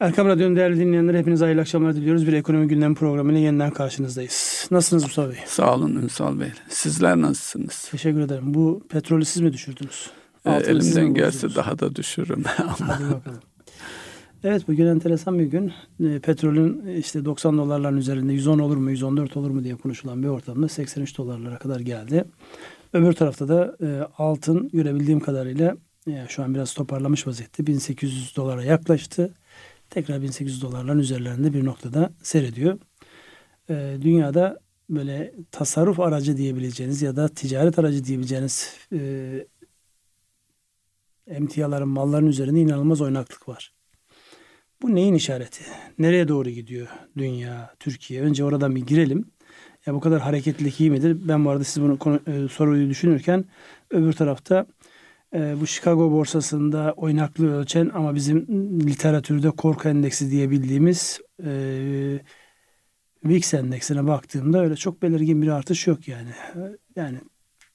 Erkam Radyo'nun değerli dinleyenler hepinize hayırlı akşamlar diliyoruz. Bir ekonomi gündemi programıyla yeniden karşınızdayız. Nasılsınız Mustafa Bey? Sağ olun Ünsal Bey. Sizler nasılsınız? Teşekkür ederim. Bu petrolü siz mi düşürdünüz? Ee, elimden gelse daha da düşürürüm. Hadi bakalım. Evet bugün enteresan bir gün. E, petrolün işte 90 dolarların üzerinde 110 olur mu 114 olur mu diye konuşulan bir ortamda 83 dolarlara kadar geldi. Öbür tarafta da e, altın görebildiğim kadarıyla e, şu an biraz toparlamış vaziyette 1800 dolara yaklaştı. Tekrar 1800 dolarların üzerlerinde bir noktada seyrediyor. E, dünyada böyle tasarruf aracı diyebileceğiniz ya da ticaret aracı diyebileceğiniz e, emtiaların, malların üzerinde inanılmaz oynaklık var. Bu neyin işareti? Nereye doğru gidiyor dünya, Türkiye? Önce oradan bir girelim. Ya bu kadar hareketlilik iyi midir? Ben bu arada siz bunu konu, e, soruyu düşünürken öbür tarafta e, bu Chicago borsasında oynaklığı ölçen ama bizim literatürde korku endeksi diye bildiğimiz e, VIX endeksine baktığımda öyle çok belirgin bir artış yok yani. Yani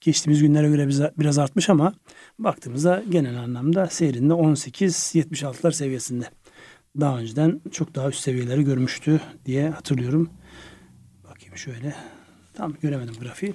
geçtiğimiz günlere göre biraz artmış ama baktığımızda genel anlamda seyrinde 18-76'lar seviyesinde. Daha önceden çok daha üst seviyeleri görmüştü diye hatırlıyorum. Bakayım şöyle. Tam göremedim grafiği.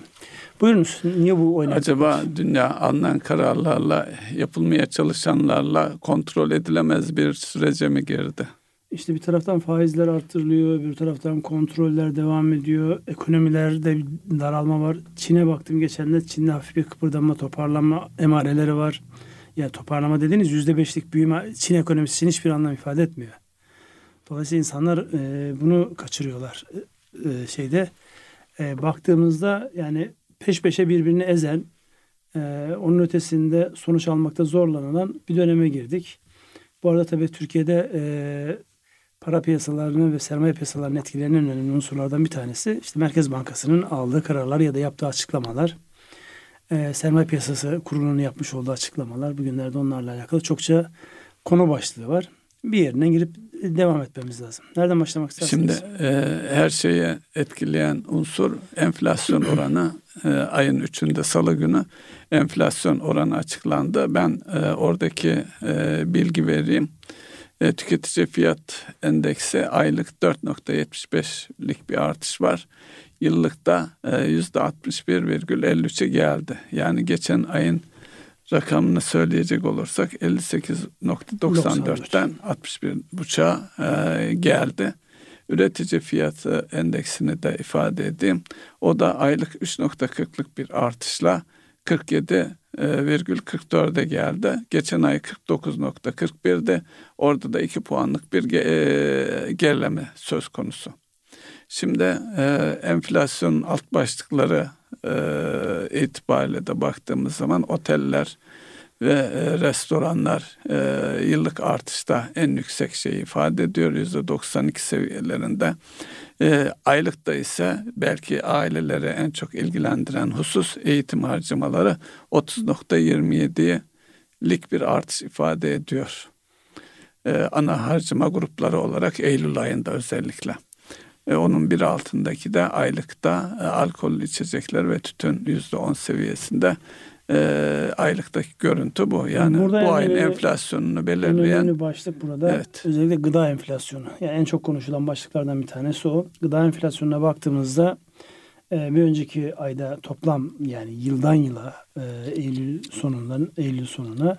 Buyurunuz. Niye bu oynatıyor? Acaba dünya alınan kararlarla yapılmaya çalışanlarla kontrol edilemez bir sürece mi girdi? İşte bir taraftan faizler artırılıyor, bir taraftan kontroller devam ediyor. Ekonomilerde bir daralma var. Çin'e baktım geçen de Çin'de hafif bir kıpırdanma, toparlanma emareleri var. Yani toparlama dediğiniz yüzde beşlik büyüme Çin ekonomisi için hiçbir anlam ifade etmiyor. Dolayısıyla insanlar e, bunu kaçırıyorlar. E şeyde e, baktığımızda yani peş peşe birbirini ezen, e, onun ötesinde sonuç almakta zorlanılan bir döneme girdik. Bu arada tabii Türkiye'de e, para piyasalarının ve sermaye piyasalarının etkilerinin önemli unsurlardan bir tanesi işte Merkez Bankası'nın aldığı kararlar ya da yaptığı açıklamalar. E, sermaye piyasası kurulunun yapmış olduğu açıklamalar. Bugünlerde onlarla alakalı çokça konu başlığı var. Bir yerine girip devam etmemiz lazım. Nereden başlamak istersiniz? Şimdi e, her şeye etkileyen unsur enflasyon oranı. E, ayın üçünde salı günü enflasyon oranı açıklandı. Ben e, oradaki e, bilgi vereyim. E, tüketici fiyat endeksi aylık 4.75'lik bir artış var. Yıllıkta e, yüzde 61,53'e geldi. Yani geçen ayın rakamını söyleyecek olursak 58.94'ten 61.5'a e, geldi. Üretici fiyatı endeksini de ifade edeyim. O da aylık 3.40'lık bir artışla 47,44'e geldi. Geçen ay 49.41'de orada da 2 puanlık bir e, gerileme söz konusu. Şimdi e, enflasyonun alt başlıkları e, itibariyle de baktığımız zaman oteller ve e, restoranlar e, yıllık artışta en yüksek şeyi ifade ediyor yüzde 92 seviyelerinde. E, aylıkta ise belki aileleri en çok ilgilendiren husus eğitim harcamaları 30.27'lik bir artış ifade ediyor. E, ana harcama grupları olarak Eylül ayında özellikle. E, onun bir altındaki de aylıkta e, alkollü içecekler ve tütün yüzde on seviyesinde e, aylıktaki görüntü bu. Yani Burada bu ayın enflasyonunu belirleyen. Önemli başlık burada. Evet. Özellikle gıda enflasyonu. Yani en çok konuşulan başlıklardan bir tanesi o. Gıda enflasyonuna baktığımızda e, bir önceki ayda toplam yani yıldan yıla e, Eylül sonundan Eylül sonuna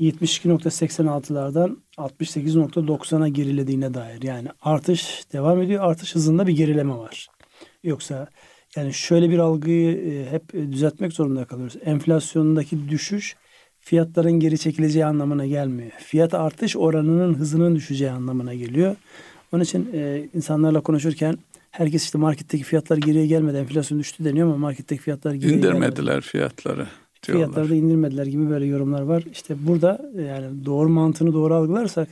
72.86'lardan 68.90'a gerilediğine dair. Yani artış devam ediyor. Artış hızında bir gerileme var. Yoksa yani şöyle bir algıyı e, hep düzeltmek zorunda kalıyoruz. Enflasyondaki düşüş fiyatların geri çekileceği anlamına gelmiyor. Fiyat artış oranının hızının düşeceği anlamına geliyor. Onun için e, insanlarla konuşurken herkes işte marketteki fiyatlar geriye gelmedi. Enflasyon düştü deniyor ama marketteki fiyatlar geriye İndirmediler gelmedi. fiyatları diyorlar. Fiyatları da indirmediler gibi böyle yorumlar var. İşte burada yani doğru mantığını doğru algılarsak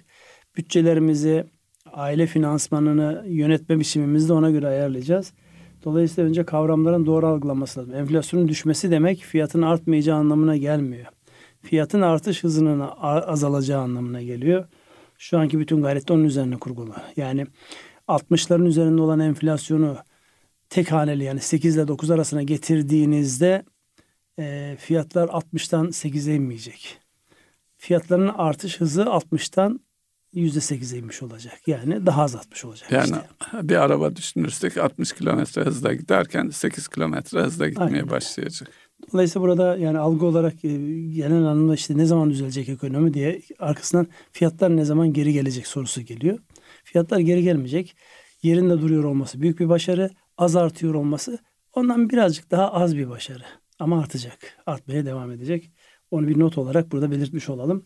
bütçelerimizi, aile finansmanını yönetme biçimimizi de ona göre ayarlayacağız. Dolayısıyla önce kavramların doğru algılanması lazım. Enflasyonun düşmesi demek fiyatın artmayacağı anlamına gelmiyor. Fiyatın artış hızının azalacağı anlamına geliyor. Şu anki bütün gayret de onun üzerine kurgulu. Yani 60'ların üzerinde olan enflasyonu tek haneli yani 8 ile 9 arasına getirdiğinizde e, fiyatlar 60'tan 8'e inmeyecek. Fiyatların artış hızı 60'tan yüzde sekize inmiş olacak. Yani daha azaltmış olacak. Yani işte. bir araba düşünürsek 60 kilometre hızla giderken 8 kilometre hızla gitmeye Aynen. başlayacak. Dolayısıyla burada yani algı olarak e, genel anlamda işte ne zaman düzelecek ekonomi diye arkasından fiyatlar ne zaman geri gelecek sorusu geliyor. Fiyatlar geri gelmeyecek. Yerinde duruyor olması büyük bir başarı. Az artıyor olması ondan birazcık daha az bir başarı. Ama artacak. Artmaya devam edecek. Onu bir not olarak burada belirtmiş olalım.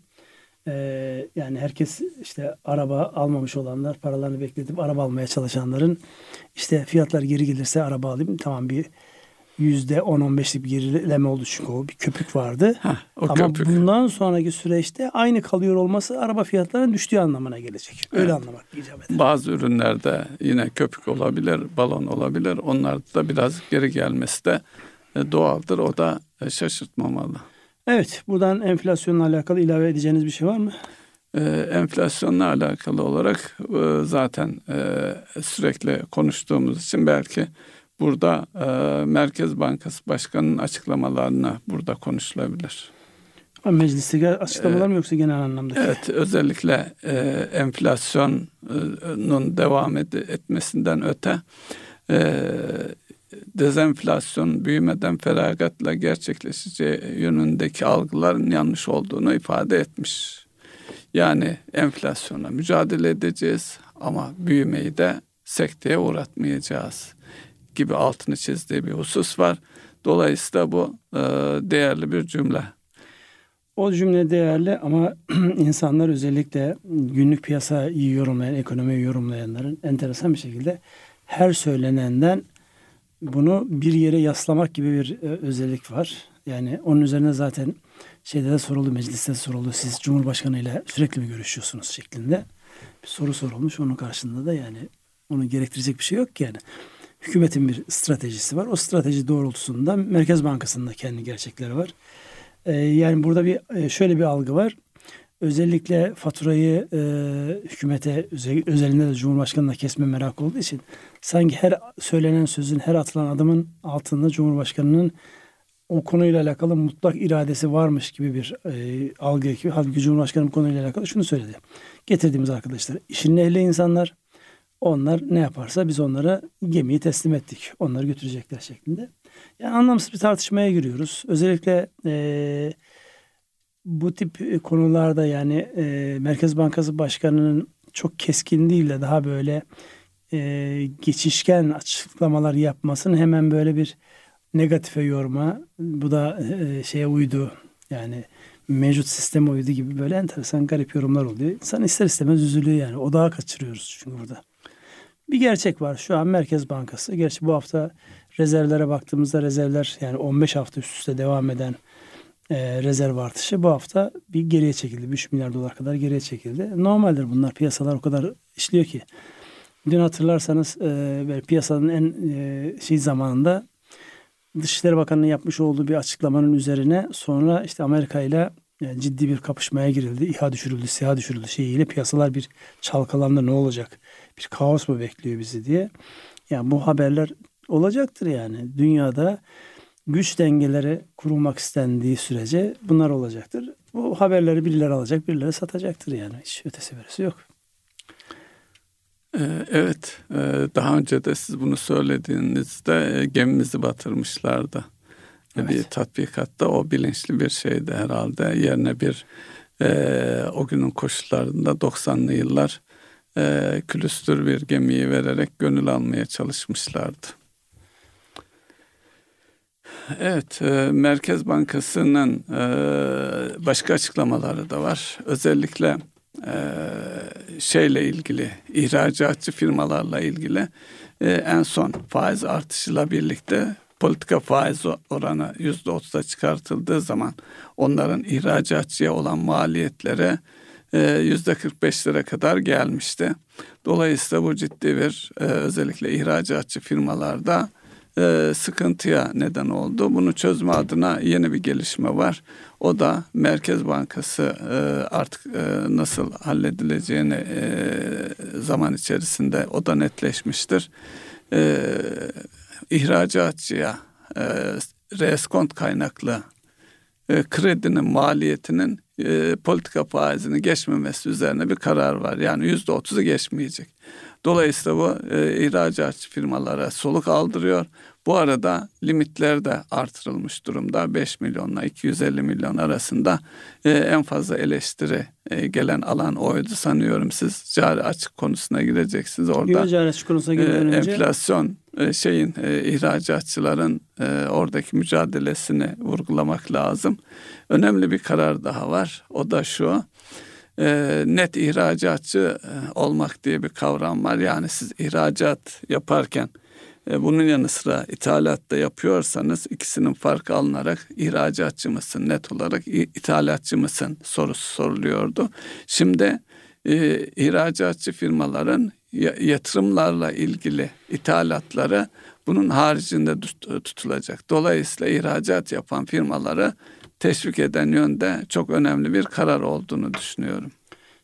Ee, yani herkes işte araba almamış olanlar paralarını bekletip araba almaya çalışanların işte fiyatlar geri gelirse araba alayım tamam bir yüzde 10-15'lik bir gerileme oldu çünkü o bir köpük vardı. Heh, o Ama köpük. bundan sonraki süreçte aynı kalıyor olması araba fiyatlarının düştüğü anlamına gelecek. Öyle Evet. anlamak icap eder. Bazı ürünlerde yine köpük olabilir, balon olabilir. Onlarda da biraz geri gelmesi de doğaldır. O da e, şaşırtmamalı. Evet buradan enflasyonla alakalı ilave edeceğiniz bir şey var mı? Ee, enflasyonla alakalı olarak e, zaten e, sürekli konuştuğumuz için belki burada e, Merkez Bankası Başkanı'nın açıklamalarına burada konuşulabilir. Ha, Meclisteki açıklamalar mı yoksa genel anlamda? Evet, özellikle e, enflasyonun devam ed- etmesinden öte e, dezenflasyon büyümeden feragatla gerçekleşeceği yönündeki algıların yanlış olduğunu ifade etmiş. Yani enflasyona mücadele edeceğiz ama büyümeyi de sekteye uğratmayacağız gibi altını çizdiği bir husus var. Dolayısıyla bu e, değerli bir cümle. O cümle değerli ama insanlar özellikle günlük piyasayı yorumlayan, ekonomiyi yorumlayanların enteresan bir şekilde her söylenenden bunu bir yere yaslamak gibi bir e, özellik var. Yani onun üzerine zaten şeyde de soruldu, mecliste soruldu. Siz Cumhurbaşkanı ile sürekli mi görüşüyorsunuz şeklinde bir soru sorulmuş. Onun karşılığında da yani onu gerektirecek bir şey yok ki yani. Hükümetin bir stratejisi var. O strateji doğrultusunda Merkez Bankası'nın da kendi gerçekleri var. Ee, yani burada bir e, şöyle bir algı var. Özellikle faturayı e, hükümete özel- özelinde de Cumhurbaşkanı'na kesme merak olduğu için sanki her söylenen sözün, her atılan adımın altında Cumhurbaşkanı'nın o konuyla alakalı mutlak iradesi varmış gibi bir e, algı ekibi. Halbuki Cumhurbaşkanı bu konuyla alakalı şunu söyledi. Getirdiğimiz arkadaşlar işin ehli insanlar. Onlar ne yaparsa biz onlara gemiyi teslim ettik. Onları götürecekler şeklinde. Yani anlamsız bir tartışmaya giriyoruz. Özellikle e, bu tip e, konularda yani e, Merkez Bankası Başkanı'nın çok keskin değil de daha böyle e, geçişken açıklamalar yapmasını hemen böyle bir negatife yorma. Bu da e, şeye uydu. Yani mevcut sisteme uydu gibi böyle enteresan garip yorumlar oluyor. İnsan ister istemez üzülüyor yani. Odağı kaçırıyoruz çünkü burada. Bir gerçek var. Şu an Merkez Bankası. Gerçi bu hafta rezervlere baktığımızda rezervler yani 15 hafta üst üste devam eden e, rezerv artışı bu hafta bir geriye çekildi. 3 milyar dolar kadar geriye çekildi. Normaldir bunlar. Piyasalar o kadar işliyor ki. Dün hatırlarsanız e, piyasanın en e, şey zamanında Dışişleri Bakanı'nın yapmış olduğu bir açıklamanın üzerine sonra işte Amerika ile yani ciddi bir kapışmaya girildi. İHA düşürüldü, SİHA düşürüldü şeyiyle piyasalar bir çalkalandı ne olacak? Bir kaos mu bekliyor bizi diye. Yani bu haberler olacaktır yani. Dünyada güç dengeleri kurulmak istendiği sürece bunlar olacaktır. Bu haberleri birileri alacak, birileri satacaktır yani. Hiç ötesi birisi yok. Ee, Evet, e, daha önce de siz bunu söylediğinizde e, gemimizi batırmışlardı. E, Bir Evet. tatbikatta o bilinçli bir şeydi herhalde. Yerine bir e, o günün koşullarında 90'lı yıllar e, külüstür bir gemiyi vererek gönül almaya çalışmışlardı. Evet, e, Merkez Bankası'nın e, başka açıklamaları da var. Özellikle e, şeyle ilgili, ihracatçı firmalarla ilgili e, en son faiz artışıyla birlikte politika faiz oranı yüzde otuz'a çıkartıldığı zaman onların ihracatçıya olan maliyetleri e, yüzde 45'lere kadar gelmişti. Dolayısıyla bu ciddi bir e, özellikle ihracatçı firmalarda e, sıkıntıya neden oldu. Bunu çözme adına yeni bir gelişme var. O da Merkez Bankası e, artık e, nasıl halledileceğini e, zaman içerisinde o da netleşmiştir. E, ihracatçıya e, reskont kaynaklı e, kredinin maliyetinin e, politika faizini geçmemesi üzerine bir karar var. Yani yüzde otuzu geçmeyecek. Dolayısıyla bu e, ihracatçı firmalara soluk aldırıyor. Bu arada limitler de artırılmış durumda. 5 milyonla 250 milyon arasında e, en fazla eleştiri e, gelen alan oydu sanıyorum. Siz cari açık konusuna gireceksiniz orada. Yok cari açık konusuna girmeden e, önce. Enflasyon e, şeyin e, ihracatçıların e, oradaki mücadelesini vurgulamak lazım. Önemli bir karar daha var. O da şu e, net ihracatçı e, olmak diye bir kavram var. Yani siz ihracat yaparken e, bunun yanı sıra ithalat da yapıyorsanız ikisinin farkı alınarak ihracatçı mısın net olarak ithalatçı mısın sorusu soruluyordu. Şimdi e, ihracatçı firmaların yatırımlarla ilgili ithalatları bunun haricinde tutulacak. Dolayısıyla ihracat yapan firmaları teşvik eden yönde çok önemli bir karar olduğunu düşünüyorum.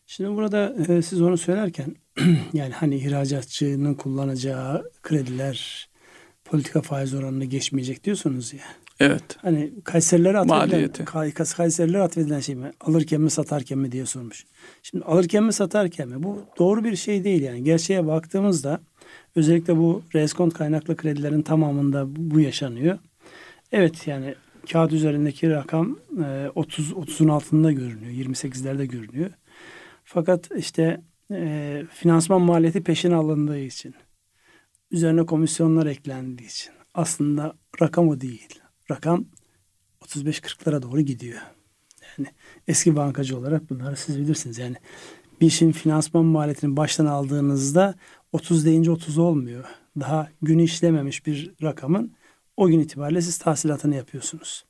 Şimdi burada e, siz onu söylerken yani hani ihracatçının kullanacağı krediler politika faiz oranını geçmeyecek diyorsunuz ya. Evet. Hani Kayserilere atfedilen, Kay, Kayserilere atfedilen şey mi? Alırken mi satarken mi diye sormuş. Şimdi alırken mi satarken mi? Bu doğru bir şey değil yani. Gerçeğe baktığımızda özellikle bu reskont kaynaklı kredilerin tamamında bu yaşanıyor. Evet yani kağıt üzerindeki rakam 30 e, 30'un altında görünüyor. 28'lerde görünüyor. Fakat işte e, finansman maliyeti peşin alındığı için üzerine komisyonlar eklendiği için aslında rakam o değil. Rakam 35-40'lara doğru gidiyor. Yani eski bankacı olarak bunları siz bilirsiniz. Yani bir işin finansman maliyetini baştan aldığınızda 30 deyince 30 olmuyor. Daha günü işlememiş bir rakamın o gün itibariyle siz tahsilatını yapıyorsunuz.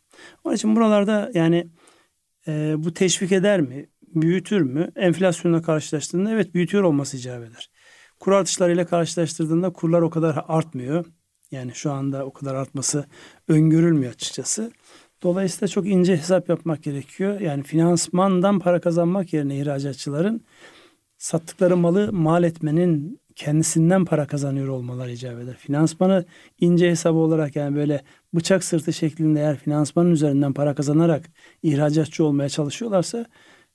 Onun için buralarda yani e, bu teşvik eder mi? Büyütür mü? Enflasyonla karşılaştığında evet büyütüyor olması icap eder. Kur artışlarıyla karşılaştırdığında kurlar o kadar artmıyor. Yani şu anda o kadar artması öngörülmüyor açıkçası. Dolayısıyla çok ince hesap yapmak gerekiyor. Yani finansmandan para kazanmak yerine ihracatçıların sattıkları malı mal etmenin kendisinden para kazanıyor olmaları icap eder. Finansmanı ince hesabı olarak yani böyle bıçak sırtı şeklinde eğer finansmanın üzerinden para kazanarak ihracatçı olmaya çalışıyorlarsa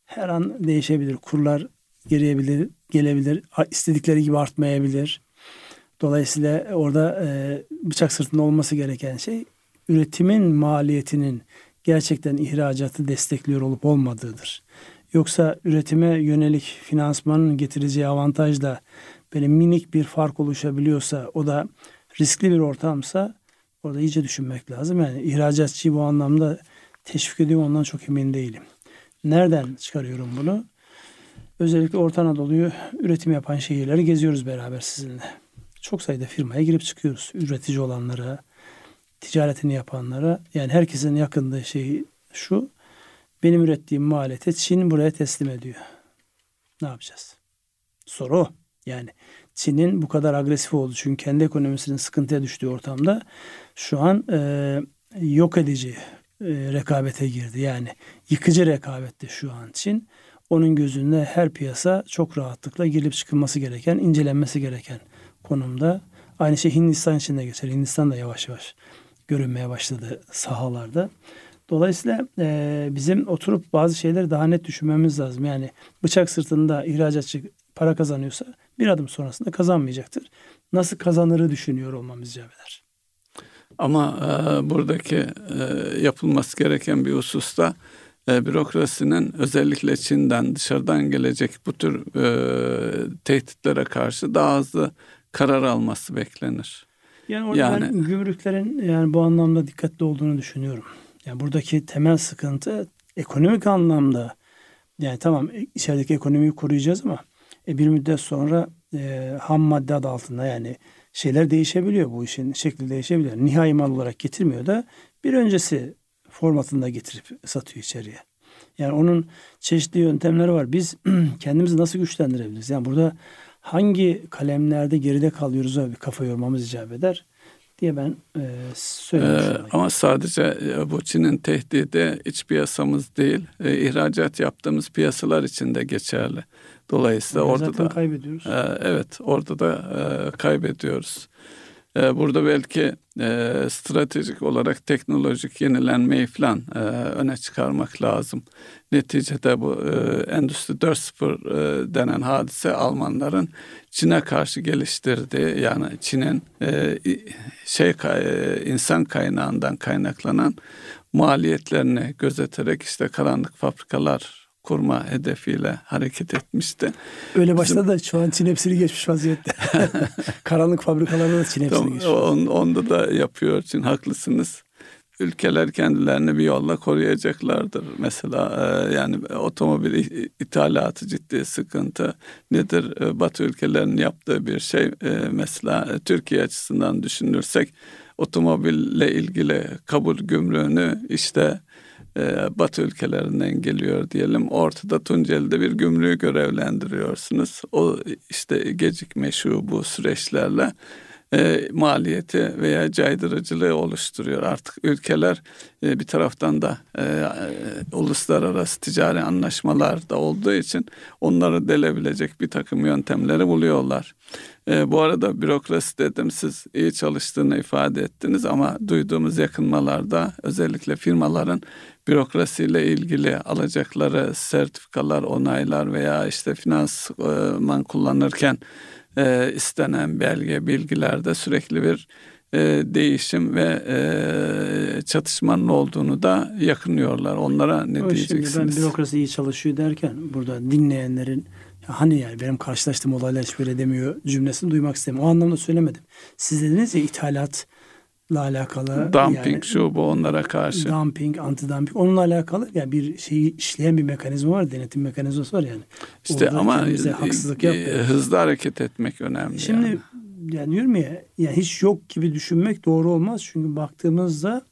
her an değişebilir. Kurlar geriyebilir, gelebilir. istedikleri gibi artmayabilir. Dolayısıyla orada e, bıçak sırtında olması gereken şey üretimin maliyetinin gerçekten ihracatı destekliyor olup olmadığıdır. Yoksa üretime yönelik finansmanın getireceği avantajla böyle minik bir fark oluşabiliyorsa o da riskli bir ortamsa orada iyice düşünmek lazım. Yani ihracatçıyı bu anlamda teşvik ediyor ondan çok emin değilim. Nereden çıkarıyorum bunu? Özellikle Orta Anadolu'yu üretim yapan şehirleri geziyoruz beraber sizinle. Çok sayıda firmaya girip çıkıyoruz. Üretici olanlara, ticaretini yapanlara. Yani herkesin yakındığı şey şu. Benim ürettiğim maliyeti Çin buraya teslim ediyor. Ne yapacağız? Soru. Yani Çin'in bu kadar agresif olduğu çünkü kendi ekonomisinin sıkıntıya düştüğü ortamda şu an e, yok edici e, rekabete girdi. Yani yıkıcı rekabette şu an Çin. Onun gözünde her piyasa çok rahatlıkla girip çıkılması gereken, incelenmesi gereken konumda. Aynı şey Hindistan için de geçer. Hindistan da yavaş yavaş görünmeye başladı sahalarda. Dolayısıyla e, bizim oturup bazı şeyleri daha net düşünmemiz lazım. Yani bıçak sırtında ihracatçı para kazanıyorsa bir adım sonrasında kazanmayacaktır. Nasıl kazanırı düşünüyor olmamız icap eder. Ama e, buradaki e, yapılması gereken bir hususta e, bürokrasinin özellikle Çin'den dışarıdan gelecek bu tür e, tehditlere karşı daha hızlı karar alması beklenir. Yani orada yani, ben gümrüklerin yani bu anlamda dikkatli olduğunu düşünüyorum. Yani buradaki temel sıkıntı ekonomik anlamda yani tamam içerideki ekonomiyi koruyacağız ama e, bir müddet sonra e, ham madde adı altında yani şeyler değişebiliyor bu işin şekli değişebiliyor. Nihai mal olarak getirmiyor da bir öncesi formatında getirip satıyor içeriye. Yani onun çeşitli yöntemleri var. Biz kendimizi nasıl güçlendirebiliriz? Yani burada hangi kalemlerde geride kalıyoruz bir kafa yormamız icap eder diye ben e, söylüyorum. Ee, ama sadece e, bu Çin'in tehdidi iç piyasamız değil, e, ihracat yaptığımız piyasalar için de geçerli. Dolayısıyla yani orada da kaybediyoruz. E, evet, orada da e, kaybediyoruz. E, burada belki e, stratejik olarak teknolojik yenilenmeyi falan e, öne çıkarmak lazım. Neticede bu e, Endüstri 4.0 e, denen hadise Almanların Çin'e karşı geliştirdiği yani Çin'in e, şey e, insan kaynağından kaynaklanan maliyetlerini gözeterek işte karanlık fabrikalar kurma hedefiyle hareket etmişti. Öyle başladı da şu an Çin hepsini geçmiş vaziyette. Karanlık fabrikalarda da Çin hepsini tamam, geçmiş. On, onda da yapıyor Çin haklısınız. Ülkeler kendilerini bir yolla koruyacaklardır. Mesela e, yani otomobil ithalatı ciddi sıkıntı nedir? E, Batı ülkelerinin yaptığı bir şey e, mesela Türkiye açısından düşünürsek otomobille ilgili kabul gümrüğünü işte e, Batı ülkelerinden geliyor diyelim. Ortada Tunceli'de bir gümrüğü görevlendiriyorsunuz. O işte gecikme şu bu süreçlerle e, maliyeti veya caydırıcılığı oluşturuyor. Artık ülkeler e, bir taraftan da e, e, uluslararası ticari anlaşmalar da olduğu için onları delebilecek bir takım yöntemleri buluyorlar. E, bu arada bürokrasi dedim siz iyi çalıştığını ifade ettiniz ama duyduğumuz yakınmalarda özellikle firmaların bürokrasiyle ilgili alacakları sertifikalar, onaylar veya işte finansman kullanırken e, istenen belge, bilgilerde sürekli bir e, değişim ve e, çatışmanın olduğunu da yakınıyorlar. Onlara ne o diyeceksiniz? Şimdi ben bürokrasi iyi çalışıyor derken burada dinleyenlerin ya hani yani benim karşılaştığım olaylar hiç böyle demiyor cümlesini duymak istemiyorum. O anlamda söylemedim. Siz dediniz ya ithalat alakalı. Dumping yani, şu bu onlara karşı. Dumping, anti-dumping onunla alakalı yani bir şeyi işleyen bir mekanizma var, denetim mekanizması var yani. İşte Orada ama haksızlık e, hızlı hareket etmek önemli. Şimdi yani. yani diyorum ya yani hiç yok gibi düşünmek doğru olmaz. Çünkü baktığımızda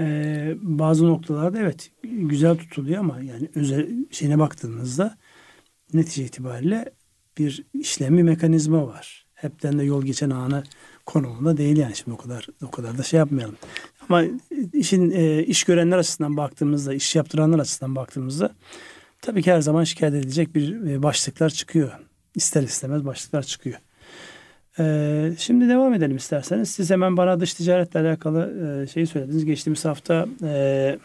e, bazı noktalarda evet güzel tutuluyor ama yani özel şeyine baktığımızda netice itibariyle bir işlem bir mekanizma var. Hepten de yol geçen anı konumunda değil yani şimdi o kadar o kadar da şey yapmayalım. Ama işin e, iş görenler açısından baktığımızda, iş yaptıranlar açısından baktığımızda tabii ki her zaman şikayet edilecek bir e, başlıklar çıkıyor. İster istemez başlıklar çıkıyor. Ee, şimdi devam edelim isterseniz. Siz hemen bana dış ticaretle alakalı e, şeyi söylediniz. Geçtiğimiz hafta e,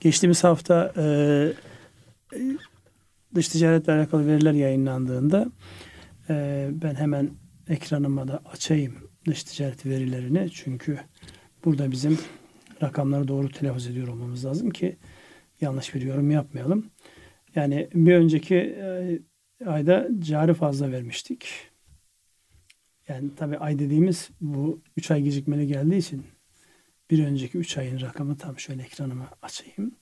geçtiğimiz hafta e, dış ticaretle alakalı veriler yayınlandığında e, ben hemen ekranıma da açayım dış ticaret verilerini. Çünkü burada bizim rakamları doğru telaffuz ediyor olmamız lazım ki yanlış bir yorum yapmayalım. Yani bir önceki e, ayda cari fazla vermiştik. Yani tabi ay dediğimiz bu 3 ay gecikmeli geldiği için bir önceki 3 ayın rakamı tam şöyle ekranıma açayım.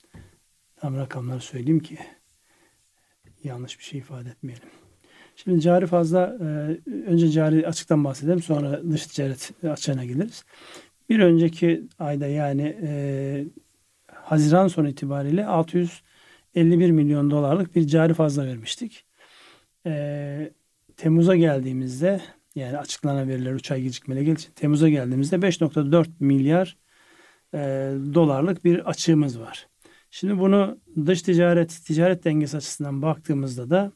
Tam rakamları söyleyeyim ki yanlış bir şey ifade etmeyelim. Şimdi cari fazla e, önce cari açıktan bahsedelim sonra dış ticaret açığına geliriz. Bir önceki ayda yani e, Haziran sonu itibariyle 651 milyon dolarlık bir cari fazla vermiştik. E, Temmuz'a geldiğimizde yani açıklanan veriler 3 ay gecikmeli geldiği için Temmuz'a geldiğimizde 5.4 milyar e, dolarlık bir açığımız var. Şimdi bunu dış ticaret, ticaret dengesi açısından baktığımızda da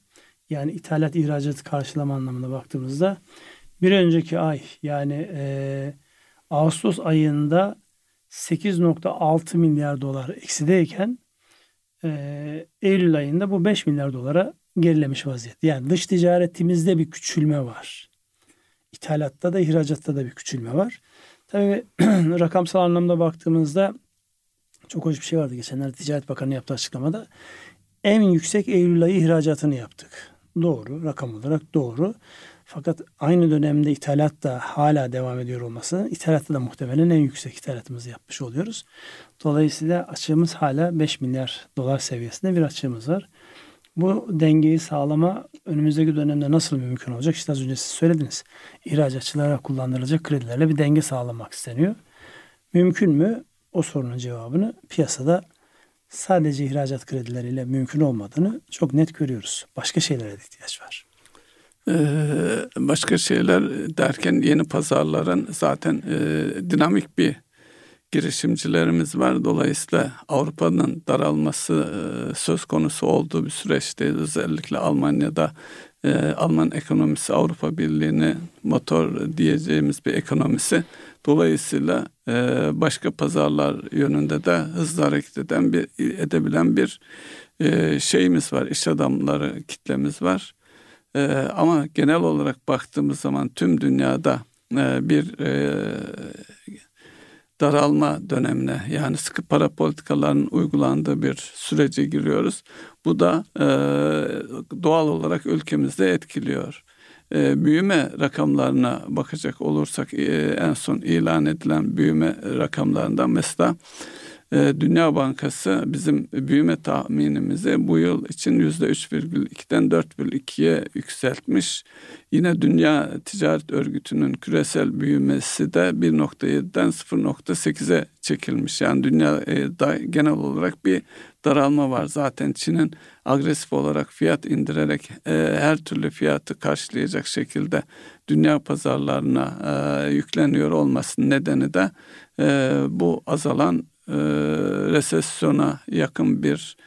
yani ithalat ihracat karşılama anlamında baktığımızda bir önceki ay yani e, Ağustos ayında 8.6 milyar dolar eksideyken e, Eylül ayında bu 5 milyar dolara gerilemiş vaziyette. Yani dış ticaretimizde bir küçülme var. İthalatta da ihracatta da bir küçülme var. Tabii rakamsal anlamda baktığımızda çok hoş bir şey vardı. Geçenlerde Ticaret Bakanı yaptığı açıklamada. En yüksek Eylül ayı ihracatını yaptık. Doğru, rakam olarak doğru. Fakat aynı dönemde ithalat da hala devam ediyor olması, ithalatta da muhtemelen en yüksek ithalatımızı yapmış oluyoruz. Dolayısıyla açığımız hala 5 milyar dolar seviyesinde bir açığımız var. Bu dengeyi sağlama önümüzdeki dönemde nasıl mümkün olacak? İşte az önce siz söylediniz. İhracatçılara kullandırılacak kredilerle bir denge sağlamak isteniyor. Mümkün mü? O sorunun cevabını piyasada sadece ihracat kredileriyle mümkün olmadığını çok net görüyoruz. Başka şeylere de ihtiyaç var. Ee, başka şeyler derken yeni pazarların zaten e, dinamik bir girişimcilerimiz var. Dolayısıyla Avrupa'nın daralması e, söz konusu olduğu bir süreçte özellikle Almanya'da e, Alman ekonomisi Avrupa Birliği'ni motor diyeceğimiz bir ekonomisi. Dolayısıyla e, başka pazarlar yönünde de hızlı hareket eden bir edebilen bir e, şeyimiz var. İş adamları kitlemiz var. E, ama genel olarak baktığımız zaman tüm dünyada e, bir e, daralma dönemine yani sıkı para politikalarının uygulandığı bir sürece giriyoruz. Bu da e, doğal olarak ülkemizde etkiliyor. E, büyüme rakamlarına bakacak olursak e, en son ilan edilen büyüme rakamlarından mesela Dünya Bankası bizim büyüme tahminimizi bu yıl için yüzde 3,2'den 4,2'ye yükseltmiş. Yine Dünya Ticaret Örgütü'nün küresel büyümesi de 1.7'den 0.8'e çekilmiş. Yani dünyada genel olarak bir daralma var. Zaten Çin'in agresif olarak fiyat indirerek e, her türlü fiyatı karşılayacak şekilde dünya pazarlarına e, yükleniyor olmasının nedeni de e, bu azalan e, resesyona yakın bir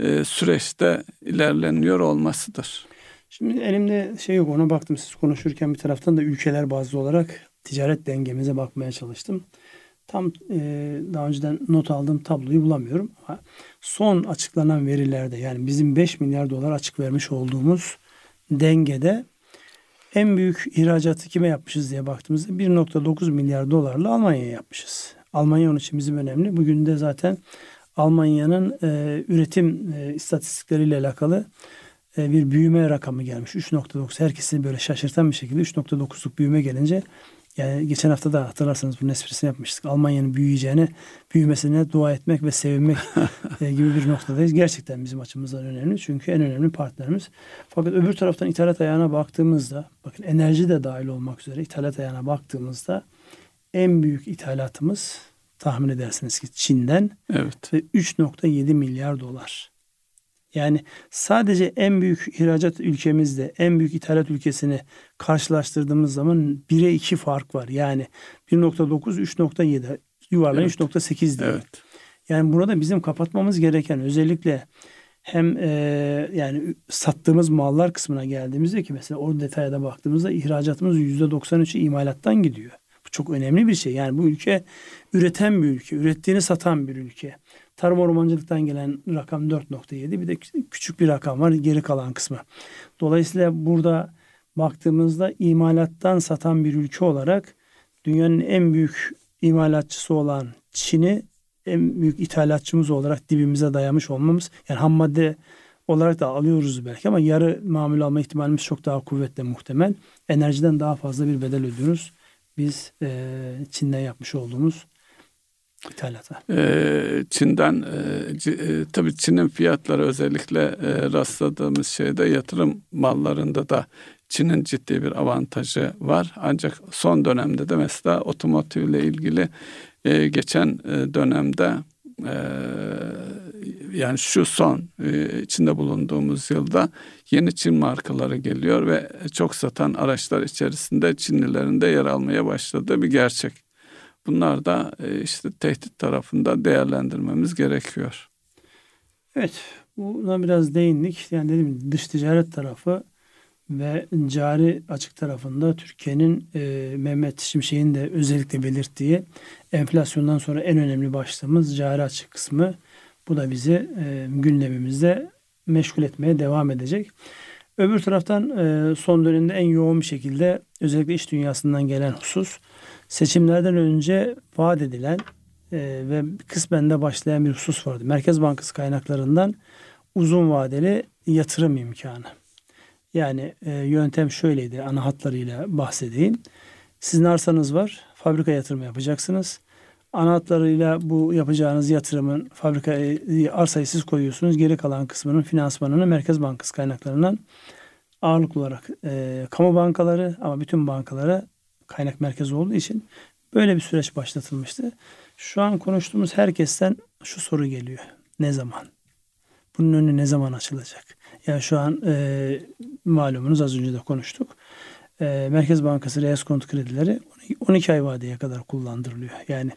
e, süreçte ilerleniyor olmasıdır. Şimdi elimde şey yok ona baktım siz konuşurken bir taraftan da ülkeler bazlı olarak ticaret dengemize bakmaya çalıştım. Tam e, daha önceden not aldığım tabloyu bulamıyorum. Ama son açıklanan verilerde yani bizim 5 milyar dolar açık vermiş olduğumuz dengede en büyük ihracatı kime yapmışız diye baktığımızda 1.9 milyar dolarla Almanya'ya yapmışız. Almanya onun için bizim önemli. Bugün de zaten Almanya'nın e, üretim e, istatistikleriyle alakalı e, bir büyüme rakamı gelmiş. 3.9 herkesi böyle şaşırtan bir şekilde 3.9'luk büyüme gelince yani geçen hafta da hatırlarsanız bunun esprisini yapmıştık. Almanya'nın büyüyeceğine, büyümesine dua etmek ve sevinmek e, gibi bir noktadayız. Gerçekten bizim açımızdan önemli. Çünkü en önemli partnerimiz. Fakat öbür taraftan ithalat ayağına baktığımızda, bakın enerji de dahil olmak üzere ithalat ayağına baktığımızda en büyük ithalatımız tahmin edersiniz ki Çin'den evet. ve 3.7 milyar dolar. Yani sadece en büyük ihracat ülkemizde en büyük ithalat ülkesini karşılaştırdığımız zaman 1'e 2 fark var. Yani 1.9 3.7 yuvarlayın evet. 3.8 diye. Evet. Yani burada bizim kapatmamız gereken özellikle hem e, yani sattığımız mallar kısmına geldiğimizde ki mesela o detaya da baktığımızda ihracatımız %93'ü imalattan gidiyor. Bu çok önemli bir şey. Yani bu ülke üreten bir ülke, ürettiğini satan bir ülke. Tarım ormancılıktan gelen rakam 4.7 bir de küçük bir rakam var geri kalan kısmı. Dolayısıyla burada baktığımızda imalattan satan bir ülke olarak dünyanın en büyük imalatçısı olan Çin'i en büyük ithalatçımız olarak dibimize dayamış olmamız yani ham madde olarak da alıyoruz belki ama yarı mamul alma ihtimalimiz çok daha kuvvetli muhtemel. Enerjiden daha fazla bir bedel ödüyoruz biz e, Çin'den yapmış olduğumuz ithalata. Ee, Çin'den e, tabii Çin'in fiyatları özellikle e, rastladığımız şeyde yatırım mallarında da Çin'in ciddi bir avantajı var. Ancak son dönemde de mesela otomotiv ile ilgili e, geçen dönemde e, yani şu son e, içinde bulunduğumuz yılda yeni Çin markaları geliyor ve çok satan araçlar içerisinde Çinlilerin de yer almaya başladığı bir gerçek. Bunlar da e, işte tehdit tarafında değerlendirmemiz gerekiyor. Evet, buna biraz değindik. Yani dedim dış ticaret tarafı ve cari açık tarafında Türkiye'nin e, Mehmet Şimşek'in de özellikle belirttiği enflasyondan sonra en önemli başlığımız cari açık kısmı. Bu da bizi e, gündemimizde meşgul etmeye devam edecek. Öbür taraftan e, son dönemde en yoğun bir şekilde özellikle iş dünyasından gelen husus seçimlerden önce vaat edilen e, ve kısmen de başlayan bir husus vardı. Merkez Bankası kaynaklarından uzun vadeli yatırım imkanı. Yani e, yöntem şöyleydi ana hatlarıyla bahsedeyim. Sizin arsanız var, fabrika yatırımı yapacaksınız. Ana hatlarıyla bu yapacağınız yatırımın fabrikaya arsayı siz koyuyorsunuz. Geri kalan kısmının finansmanını Merkez Bankası kaynaklarından ağırlıklı olarak e, kamu bankaları ama bütün bankalara kaynak merkezi olduğu için böyle bir süreç başlatılmıştı. Şu an konuştuğumuz herkesten şu soru geliyor. Ne zaman? Bunun önü ne zaman açılacak? Yani şu an e, malumunuz az önce de konuştuk. E, Merkez Bankası reel konut kredileri 12 ay vadeye kadar kullandırılıyor. Yani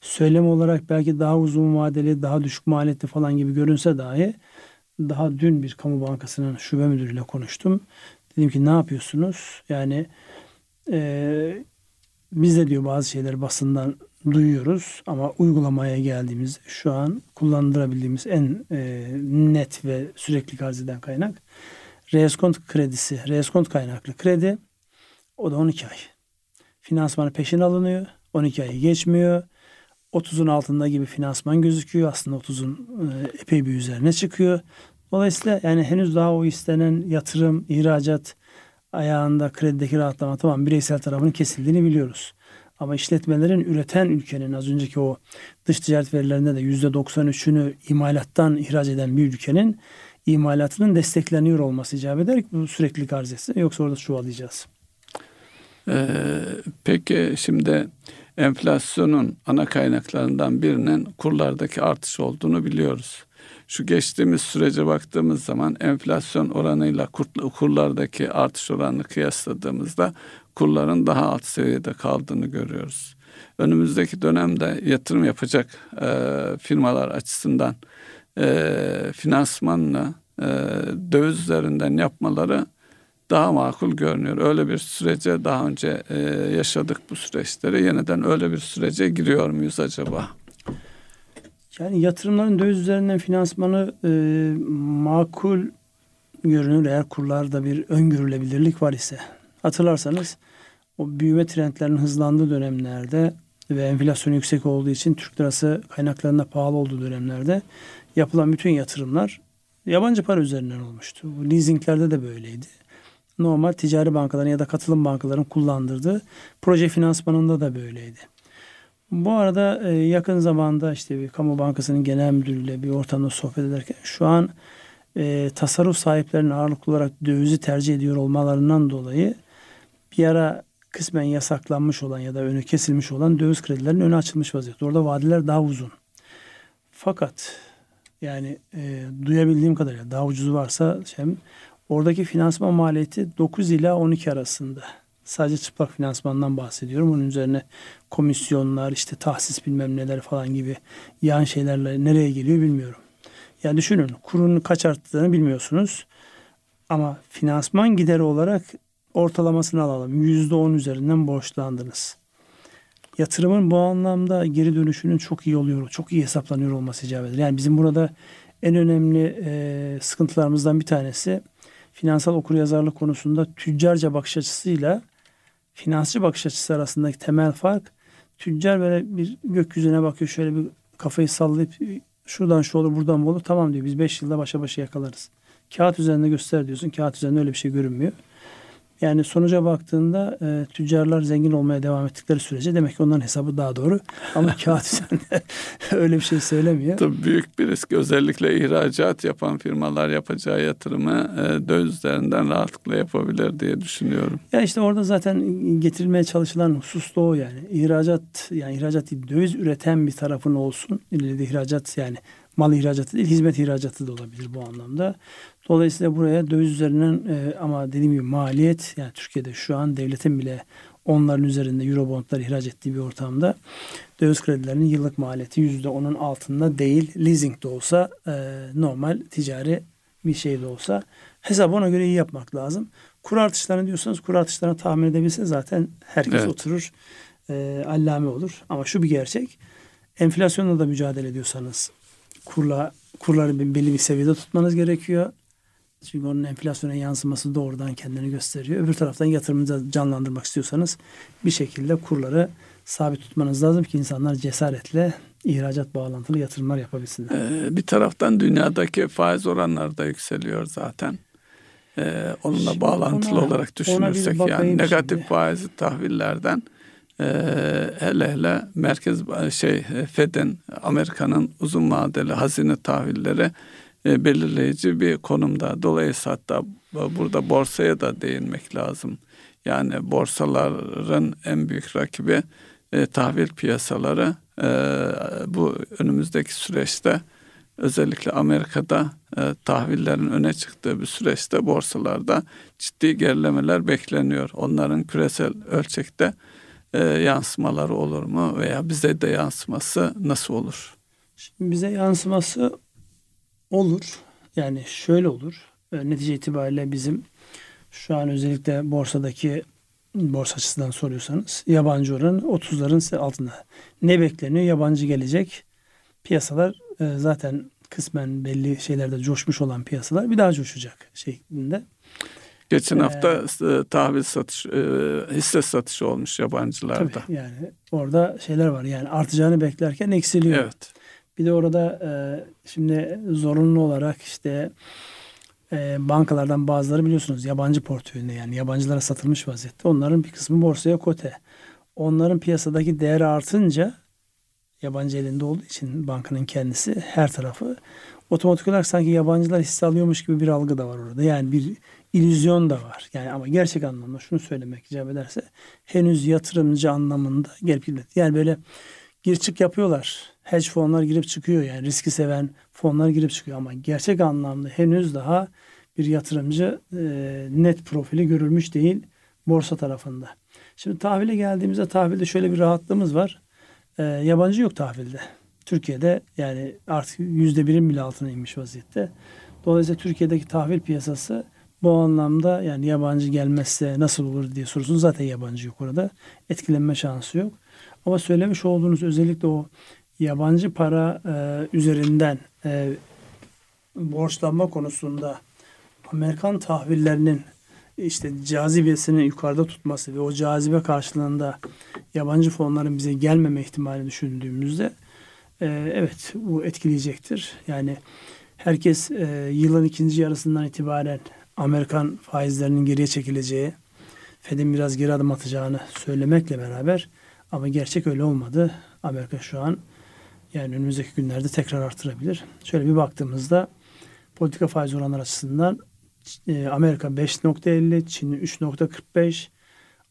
söylem olarak belki daha uzun vadeli, daha düşük maliyetli falan gibi görünse dahi daha dün bir kamu bankasının şube müdürüyle konuştum. Dedim ki ne yapıyorsunuz? Yani e, biz de diyor bazı şeyleri basından duyuyoruz ama uygulamaya geldiğimiz şu an kullandırabildiğimiz en e, net ve sürekli arz eden kaynak reeskont kredisi, reeskont kaynaklı kredi o da 12 ay. Finansmanı peşin alınıyor. 12 ayı geçmiyor. 30'un altında gibi finansman gözüküyor. Aslında 30'un e, epey bir üzerine çıkıyor. Dolayısıyla yani henüz daha o istenen yatırım, ihracat ayağında kredideki rahatlama tamam bireysel tarafının kesildiğini biliyoruz. Ama işletmelerin üreten ülkenin az önceki o dış ticaret verilerinde de yüzde 93'ünü imalattan ihraç eden bir ülkenin imalatının destekleniyor olması icap eder ki bu sürekli arz. Yoksa orada çuvallayacağız. Ee, peki şimdi enflasyonun ana kaynaklarından birinin kurlardaki artış olduğunu biliyoruz. Şu geçtiğimiz sürece baktığımız zaman enflasyon oranıyla kur, kurlardaki artış oranını kıyasladığımızda kurların daha alt seviyede kaldığını görüyoruz. Önümüzdeki dönemde yatırım yapacak e, firmalar açısından e, finansmanını e, döviz üzerinden yapmaları daha makul görünüyor. Öyle bir sürece daha önce e, yaşadık bu süreçleri. Yeniden öyle bir sürece giriyor muyuz acaba? Yani yatırımların döviz üzerinden finansmanı e, makul görünür eğer kurlarda bir öngörülebilirlik var ise. Hatırlarsanız o büyüme trendlerinin hızlandığı dönemlerde ve enflasyon yüksek olduğu için Türk lirası kaynaklarında pahalı olduğu dönemlerde yapılan bütün yatırımlar yabancı para üzerinden olmuştu. Bu leasinglerde de böyleydi. Normal ticari bankaların ya da katılım bankaların kullandırdığı proje finansmanında da böyleydi. Bu arada e, yakın zamanda işte bir kamu bankasının genel müdürüyle bir ortamda sohbet ederken şu an e, tasarruf sahiplerinin ağırlıklı olarak dövizi tercih ediyor olmalarından dolayı bir ara kısmen yasaklanmış olan ya da önü kesilmiş olan döviz kredilerinin önü açılmış vaziyette. Orada vadeler daha uzun. Fakat yani e, duyabildiğim kadarıyla daha ucuz varsa şey, oradaki finansman maliyeti 9 ila 12 arasında. Sadece çıplak finansmandan bahsediyorum. Onun üzerine komisyonlar, işte tahsis bilmem neler falan gibi yan şeylerle nereye geliyor bilmiyorum. Yani düşünün kurun kaç arttığını bilmiyorsunuz. Ama finansman gideri olarak ortalamasını alalım. Yüzde on üzerinden borçlandınız. Yatırımın bu anlamda geri dönüşünün çok iyi oluyor, çok iyi hesaplanıyor olması icap eder. Yani bizim burada en önemli e, sıkıntılarımızdan bir tanesi finansal okuryazarlık konusunda tüccarca bakış açısıyla finansçı bakış açısı arasındaki temel fark tüccar böyle bir gökyüzüne bakıyor şöyle bir kafayı sallayıp şuradan şu olur buradan bu olur tamam diyor biz 5 yılda başa başa yakalarız. Kağıt üzerinde göster diyorsun kağıt üzerinde öyle bir şey görünmüyor. Yani sonuca baktığında e, tüccarlar zengin olmaya devam ettikleri sürece demek ki onların hesabı daha doğru. Ama kağıt üzerinde öyle bir şey söylemiyor. Tabii büyük bir risk. Özellikle ihracat yapan firmalar yapacağı yatırımı e, döviz üzerinden rahatlıkla yapabilir diye düşünüyorum. Ya işte orada zaten getirilmeye çalışılan husus da o yani. İhracat yani ihracat değil döviz üreten bir tarafın olsun. İleride ihracat yani mal ihracatı değil hizmet ihracatı da olabilir bu anlamda. Dolayısıyla buraya döviz üzerinden e, ama dediğim gibi maliyet yani Türkiye'de şu an devletin bile onların üzerinde Eurobondlar ihraç ettiği bir ortamda döviz kredilerinin yıllık maliyeti yüzde onun altında değil. Leasing de olsa e, normal ticari bir şey de olsa hesabı ona göre iyi yapmak lazım. Kur artışlarını diyorsanız kur artışlarını tahmin edebilse zaten herkes evet. oturur e, allame olur. Ama şu bir gerçek enflasyonla da mücadele ediyorsanız kurla kurları belli bir seviyede tutmanız gerekiyor. Çünkü onun enflasyona yansıması doğrudan kendini gösteriyor. Öbür taraftan yatırımınızı canlandırmak istiyorsanız bir şekilde kurları sabit tutmanız lazım ki insanlar cesaretle ihracat bağlantılı yatırımlar yapabilsinler. Ee, bir taraftan dünyadaki faiz oranları da yükseliyor zaten. Ee, onunla bağlantılı ona, olarak düşünürsek yani negatif şimdi. faizli tahvillerden e, hele hele merkez şey Fed'in Amerika'nın uzun vadeli hazine tahvilleri e, belirleyici bir konumda. Dolayısıyla hatta burada borsaya da değinmek lazım. Yani borsaların en büyük rakibi e, tahvil piyasaları e, bu önümüzdeki süreçte özellikle Amerika'da e, tahvillerin öne çıktığı bir süreçte borsalarda ciddi gerilemeler bekleniyor. Onların küresel ölçekte e, yansımaları olur mu veya bize de yansıması nasıl olur? Şimdi bize yansıması olur. Yani şöyle olur. E, netice itibariyle bizim şu an özellikle borsadaki borsa açısından soruyorsanız yabancı oranı 30'ların altında. Ne bekleniyor? Yabancı gelecek. Piyasalar e, zaten kısmen belli şeylerde coşmuş olan piyasalar bir daha coşacak şeklinde. Geçen ee, hafta e, tahvil satış, e, hisse satışı olmuş yabancılarda. Tabii yani orada şeyler var yani artacağını beklerken eksiliyor. Evet. Bir de orada e, şimdi zorunlu olarak işte e, bankalardan bazıları biliyorsunuz yabancı portföyünde yani yabancılara satılmış vaziyette. Onların bir kısmı borsaya kote. Onların piyasadaki değeri artınca yabancı elinde olduğu için bankanın kendisi her tarafı otomatik olarak sanki yabancılar hisse alıyormuş gibi bir algı da var orada. Yani bir illüzyon da var. Yani ama gerçek anlamda şunu söylemek icap ederse henüz yatırımcı anlamında gelip gitmedi. Yani böyle gir çık yapıyorlar. Hedge fonlar girip çıkıyor yani riski seven fonlar girip çıkıyor ama gerçek anlamda henüz daha bir yatırımcı e, net profili görülmüş değil borsa tarafında. Şimdi tahvile geldiğimizde tahvilde şöyle bir rahatlığımız var. E, yabancı yok tahvilde. Türkiye'de yani artık yüzde birin bile altına inmiş vaziyette. Dolayısıyla Türkiye'deki tahvil piyasası bu anlamda yani yabancı gelmezse nasıl olur diye sorusun zaten yabancı yok orada. Etkilenme şansı yok. Ama söylemiş olduğunuz özellikle o yabancı para e, üzerinden e, borçlanma konusunda Amerikan tahvillerinin işte cazibesini yukarıda tutması ve o cazibe karşılığında yabancı fonların bize gelmeme ihtimali düşündüğümüzde e, evet bu etkileyecektir. Yani herkes e, yılın ikinci yarısından itibaren Amerikan faizlerinin geriye çekileceği, Fed'in biraz geri adım atacağını söylemekle beraber ama gerçek öyle olmadı. Amerika şu an yani önümüzdeki günlerde tekrar artırabilir. Şöyle bir baktığımızda politika faiz oranları açısından e, Amerika 5.50, Çin 3.45,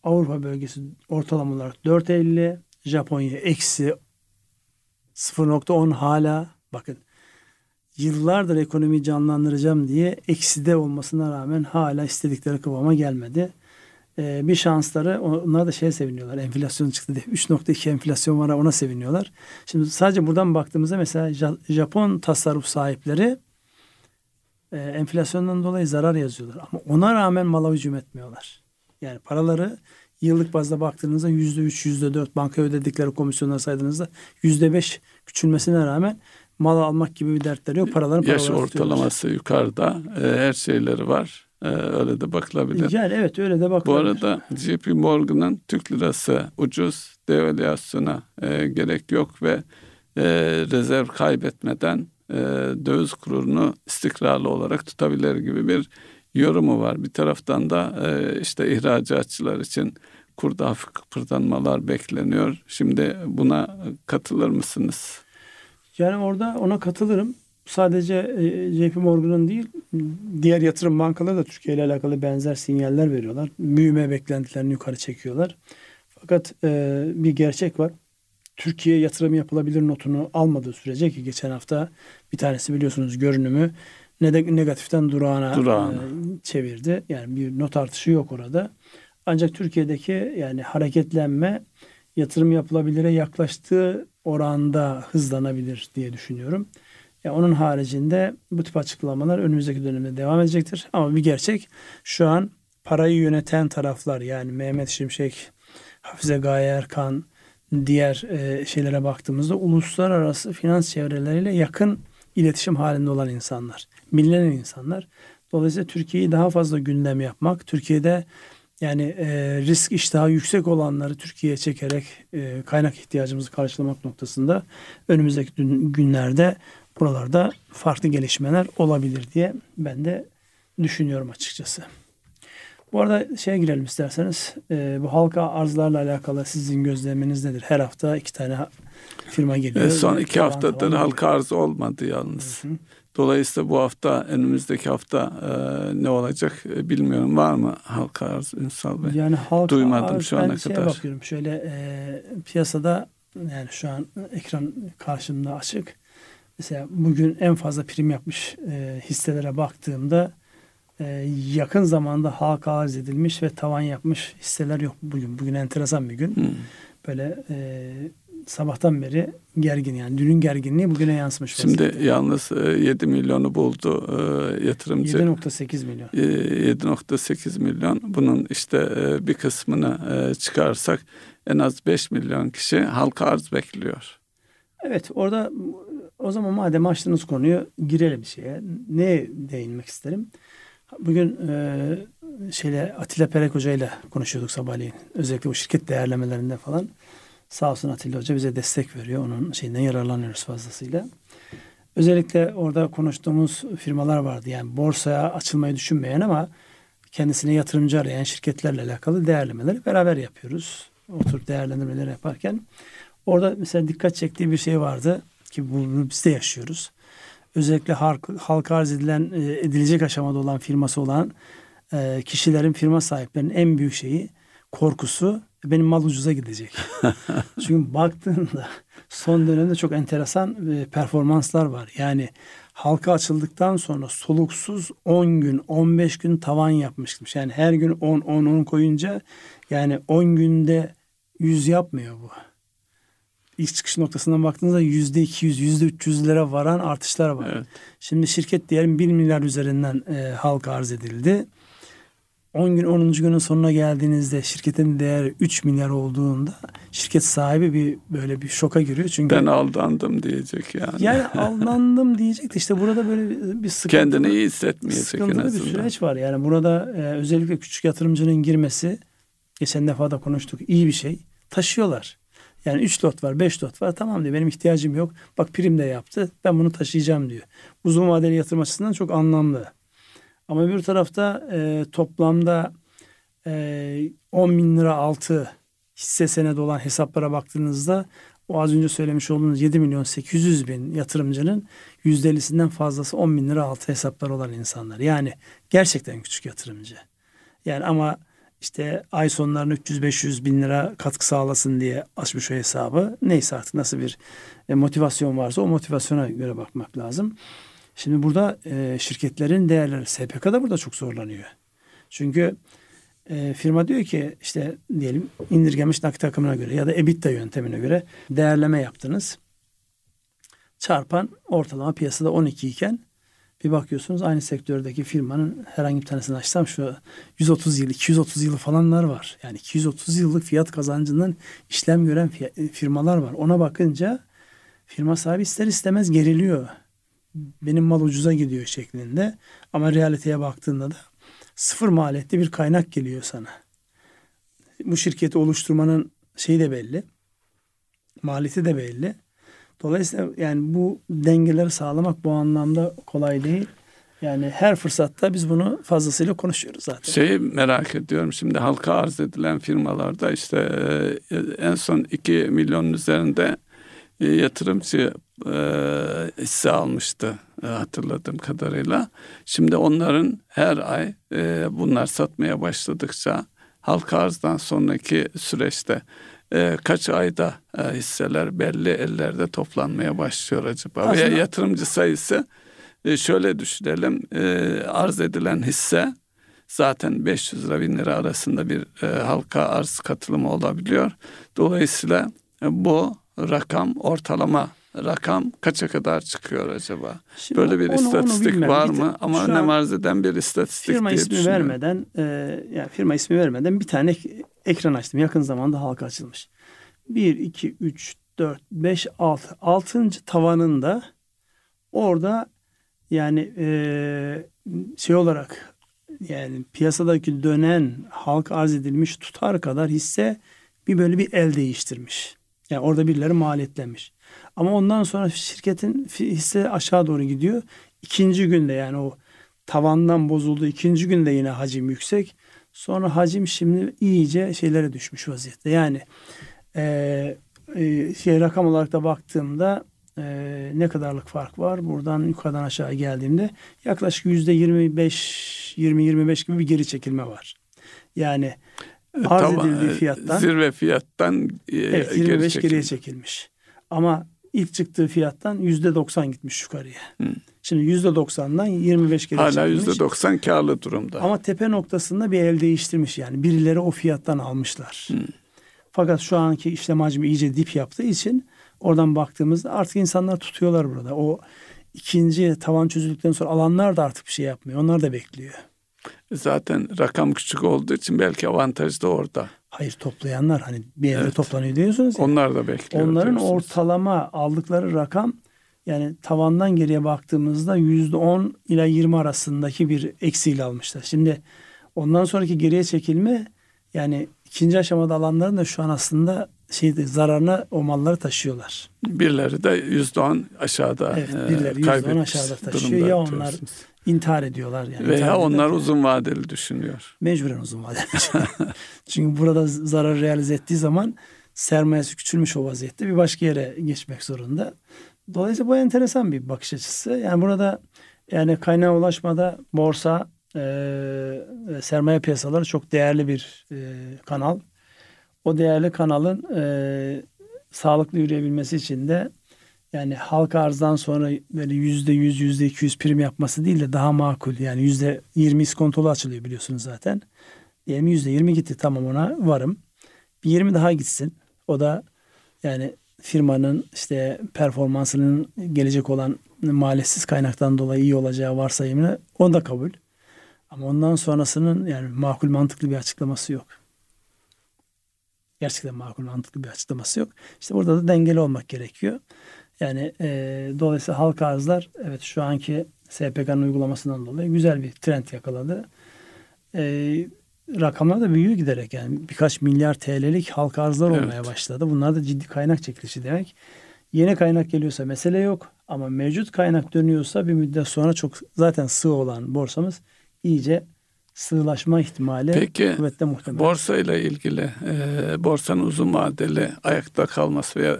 Avrupa bölgesi ortalama olarak 4.50, Japonya eksi 0.10 hala bakın yıllardır ekonomiyi canlandıracağım diye ekside olmasına rağmen hala istedikleri kıvama gelmedi. Ee, bir şansları onlar da şeye seviniyorlar. Enflasyon çıktı diye. 3.2 enflasyon var ona seviniyorlar. Şimdi sadece buradan baktığımızda mesela Japon tasarruf sahipleri e, enflasyondan dolayı zarar yazıyorlar. Ama ona rağmen mala hücum etmiyorlar. Yani paraları yıllık bazda baktığınızda yüzde üç, yüzde dört banka ödedikleri komisyonlar saydığınızda yüzde beş küçülmesine rağmen mal almak gibi bir dertleri yok. Paraların Yaş ortalaması yukarıda. E, her şeyleri var. E, öyle de bakılabilir. Yani evet öyle de bakılabilir. Bu arada JP Morgan'ın Türk lirası ucuz devalüasyona e, gerek yok ve e, rezerv kaybetmeden e, döviz kurunu istikrarlı olarak tutabilir gibi bir yorumu var. Bir taraftan da e, işte ihracatçılar için kurda hafif kıpırdanmalar bekleniyor. Şimdi buna katılır mısınız? Yani orada ona katılırım. Sadece e, JP Morgan'ın değil, diğer yatırım bankaları da Türkiye ile alakalı benzer sinyaller veriyorlar. Büyüme beklentilerini yukarı çekiyorlar. Fakat e, bir gerçek var. Türkiye yatırım yapılabilir notunu almadığı sürece ki geçen hafta bir tanesi biliyorsunuz görünümü negatiften durağına, durağına. E, çevirdi. Yani bir not artışı yok orada. Ancak Türkiye'deki yani hareketlenme yatırım yapılabilire yaklaştığı oranda hızlanabilir diye düşünüyorum. Ya onun haricinde bu tip açıklamalar önümüzdeki dönemde devam edecektir. Ama bir gerçek şu an parayı yöneten taraflar yani Mehmet Şimşek, Hafize Gaye Erkan, diğer e, şeylere baktığımızda uluslararası finans çevreleriyle yakın iletişim halinde olan insanlar, bilinen insanlar. Dolayısıyla Türkiye'yi daha fazla gündem yapmak, Türkiye'de yani e, risk iştahı yüksek olanları Türkiye'ye çekerek e, kaynak ihtiyacımızı karşılamak noktasında önümüzdeki günlerde buralarda farklı gelişmeler olabilir diye ben de düşünüyorum açıkçası. Bu arada şeye girelim isterseniz. E, bu halka arzlarla alakalı sizin gözleminiz nedir? Her hafta iki tane firma geliyor. E, son iki haftadır halka arz olmadı yalnız. Hı hı. Dolayısıyla bu hafta önümüzdeki hafta e, ne olacak e, bilmiyorum. Var mı halka arz Ünsal Bey? Yani halka Duymadım arz, şu ana ben kadar. bakıyorum şöyle e, piyasada yani şu an ekran karşımda açık. Mesela bugün en fazla prim yapmış e, hisselere baktığımda e, yakın zamanda halka arz edilmiş ve tavan yapmış hisseler yok bugün. Bugün enteresan bir gün. Hmm. Böyle e, sabahtan beri gergin yani dünün gerginliği bugüne yansımış. Şimdi vaziyette. yalnız 7 e, milyonu buldu e, yatırımcı. 7.8 milyon. 7.8 milyon. Bunun işte bir kısmını çıkarsak en az 5 milyon kişi halka arz bekliyor. Evet orada o zaman madem açtığınız konuyu girelim şeye. Ne değinmek isterim? Bugün e, şeyle Atilla Perek Hoca ile konuşuyorduk sabahleyin. Özellikle bu şirket değerlemelerinde falan. Sağ olsun Atilla Hoca bize destek veriyor. Onun şeyinden yararlanıyoruz fazlasıyla. Özellikle orada konuştuğumuz firmalar vardı. Yani borsaya açılmayı düşünmeyen ama kendisine yatırımcı arayan şirketlerle alakalı değerlemeleri beraber yapıyoruz. Oturup değerlendirmeleri yaparken orada mesela dikkat çektiği bir şey vardı ki bunu biz de yaşıyoruz. Özellikle halk, halka arz edilen, e, edilecek aşamada olan firması olan e, kişilerin, firma sahiplerinin en büyük şeyi korkusu benim mal ucuza gidecek. Çünkü baktığında son dönemde çok enteresan e, performanslar var. Yani halka açıldıktan sonra soluksuz 10 gün, 15 gün tavan yapmışmış. Yani her gün 10 10 10 koyunca yani 10 günde 100 yapmıyor bu ilk çıkış noktasından baktığınızda yüzde 200, yüzde 300 lira varan artışlar var. Evet. Şimdi şirket diyelim 1 milyar üzerinden e, halka arz edildi. 10 gün 10. günün sonuna geldiğinizde şirketin değeri 3 milyar olduğunda şirket sahibi bir böyle bir şoka giriyor. Çünkü ben aldandım diyecek yani. Yani aldandım diyecek de işte burada böyle bir, sıkıntı. Kendini iyi hissetmeyecek sıkıntılı bir süreç var. Yani burada e, özellikle küçük yatırımcının girmesi geçen defa da konuştuk iyi bir şey. Taşıyorlar. Yani 3 lot var, 5 lot var. Tamam diyor benim ihtiyacım yok. Bak prim de yaptı. Ben bunu taşıyacağım diyor. Uzun vadeli yatırım açısından çok anlamlı. Ama bir tarafta e, toplamda e, 10 bin lira altı hisse senedi olan hesaplara baktığınızda o az önce söylemiş olduğunuz 7 milyon 800 bin yatırımcının %50'sinden fazlası 10 bin lira altı hesaplar olan insanlar. Yani gerçekten küçük yatırımcı. Yani ama işte ay sonlarına 300-500 bin lira katkı sağlasın diye açmış o hesabı. Neyse artık nasıl bir e, motivasyon varsa o motivasyona göre bakmak lazım. Şimdi burada e, şirketlerin değerleri SPK da burada çok zorlanıyor. Çünkü e, firma diyor ki işte diyelim indirgemiş nakit akımına göre ya da EBITDA yöntemine göre değerleme yaptınız. Çarpan ortalama piyasada 12 iken bir bakıyorsunuz aynı sektördeki firmanın herhangi bir tanesini açsam şu 130 yıl, 230 yılı falanlar var. Yani 230 yıllık fiyat kazancından işlem gören firmalar var. Ona bakınca firma sahibi ister istemez geriliyor. Benim mal ucuza gidiyor şeklinde. Ama realiteye baktığında da sıfır maliyetli bir kaynak geliyor sana. Bu şirketi oluşturmanın şeyi de belli. Maliyeti de belli. Dolayısıyla yani bu dengeleri sağlamak bu anlamda kolay değil. Yani her fırsatta biz bunu fazlasıyla konuşuyoruz zaten. Şeyi merak ediyorum şimdi halka arz edilen firmalarda işte e, en son 2 milyonun üzerinde e, yatırımcı e, hisse almıştı hatırladığım kadarıyla. Şimdi onların her ay bunlar satmaya başladıkça halka arzdan sonraki süreçte e, kaç ayda e, hisseler belli ellerde toplanmaya başlıyor acaba? Aslında, Veya yatırımcı sayısı e, şöyle düşünelim e, arz edilen hisse zaten 500 lira 1000 lira arasında bir e, halka arz katılımı olabiliyor. Dolayısıyla e, bu rakam ortalama rakam kaça kadar çıkıyor acaba? Şimdi Böyle bir onu, istatistik onu var mı? Ama önem arz eden bir istatistik firma diye ismi vermeden e, yani firma ismi vermeden bir tane ekran açtım. Yakın zamanda halka açılmış. 1, 2, 3, 4, 5, 6. Altıncı tavanında orada yani e, şey olarak yani piyasadaki dönen halk arz edilmiş tutar kadar hisse bir böyle bir el değiştirmiş. Yani orada birileri maliyetlenmiş. Ama ondan sonra şirketin hisse aşağı doğru gidiyor. İkinci günde yani o tavandan bozuldu. ikinci günde yine hacim yüksek. Sonra hacim şimdi iyice şeylere düşmüş vaziyette. Yani e, e, şey rakam olarak da baktığımda e, ne kadarlık fark var? Buradan yukarıdan aşağı geldiğimde yaklaşık yüzde 25 20-25 gibi bir geri çekilme var. Yani arz tamam, edildiği fiyattan zirve fiyattan e, evet, 25 geri geriye çekilmiş. Ama ilk çıktığı fiyattan yüzde 90 gitmiş yukarıya. Hmm. Şimdi yüzde 90'dan 25 geri Hala yüzde 90 karlı durumda. Ama tepe noktasında bir el değiştirmiş yani. Birileri o fiyattan almışlar. Hmm. Fakat şu anki işlem hacmi iyice dip yaptığı için oradan baktığımızda artık insanlar tutuyorlar burada. O ikinci tavan çözüldükten sonra alanlar da artık bir şey yapmıyor. Onlar da bekliyor. Zaten rakam küçük olduğu için belki avantaj da orada. Hayır toplayanlar hani bir yerde Evet. toplanıyor diyorsunuz ya. Onlar da bekliyor. Onların diyorsunuz. ortalama aldıkları rakam yani tavandan geriye baktığımızda yüzde on ila 20 arasındaki bir eksiyle almışlar. Şimdi ondan sonraki geriye çekilme yani ikinci aşamada alanların da şu an aslında şeyde zararına o malları taşıyorlar. Birileri de yüzde on aşağıda Evet, e, birileri %10 kaybetmiş aşağıda taşıyor. Ya onlar diyorsunuz. İntihar ediyorlar yani. intihar Veya onlar ederken uzun vadeli düşünüyor. mecburen uzun vadeli. Çünkü burada zarar realize ettiği zaman sermayesi küçülmüş o vaziyette bir başka yere geçmek zorunda. Dolayısıyla bu enteresan bir bakış açısı. Yani burada yani kaynağa ulaşmada borsa e, ve sermaye piyasaları çok değerli bir e, kanal. O değerli kanalın e, sağlıklı yürüyebilmesi için de yani halka arzdan sonra böyle yüzde yüz, yüzde iki yüz prim yapması değil de daha makul. Yani yüzde yirmi iskontolu açılıyor biliyorsunuz zaten. Diyelim yüzde yirmi gitti tamam ona varım. Bir yirmi daha gitsin. O da yani firmanın işte performansının gelecek olan maliyetsiz kaynaktan dolayı iyi olacağı varsayımını onu da kabul. Ama ondan sonrasının yani makul mantıklı bir açıklaması yok. Gerçekten makul mantıklı bir açıklaması yok. İşte burada da dengeli olmak gerekiyor. Yani e, dolayısıyla halka arzlar evet şu anki SPK'nın uygulamasından dolayı güzel bir trend yakaladı. E, rakamlar da büyüyor giderek yani birkaç milyar TL'lik halka arzlar Evet. olmaya başladı. Bunlar da ciddi kaynak çekilişi demek. Yeni kaynak geliyorsa mesele yok ama mevcut kaynak dönüyorsa bir müddet sonra çok zaten sığ olan borsamız iyice sığlaşma ihtimali Peki kuvvetle muhtemel. borsa ile ilgili e, borsanın uzun vadeli ayakta kalması veya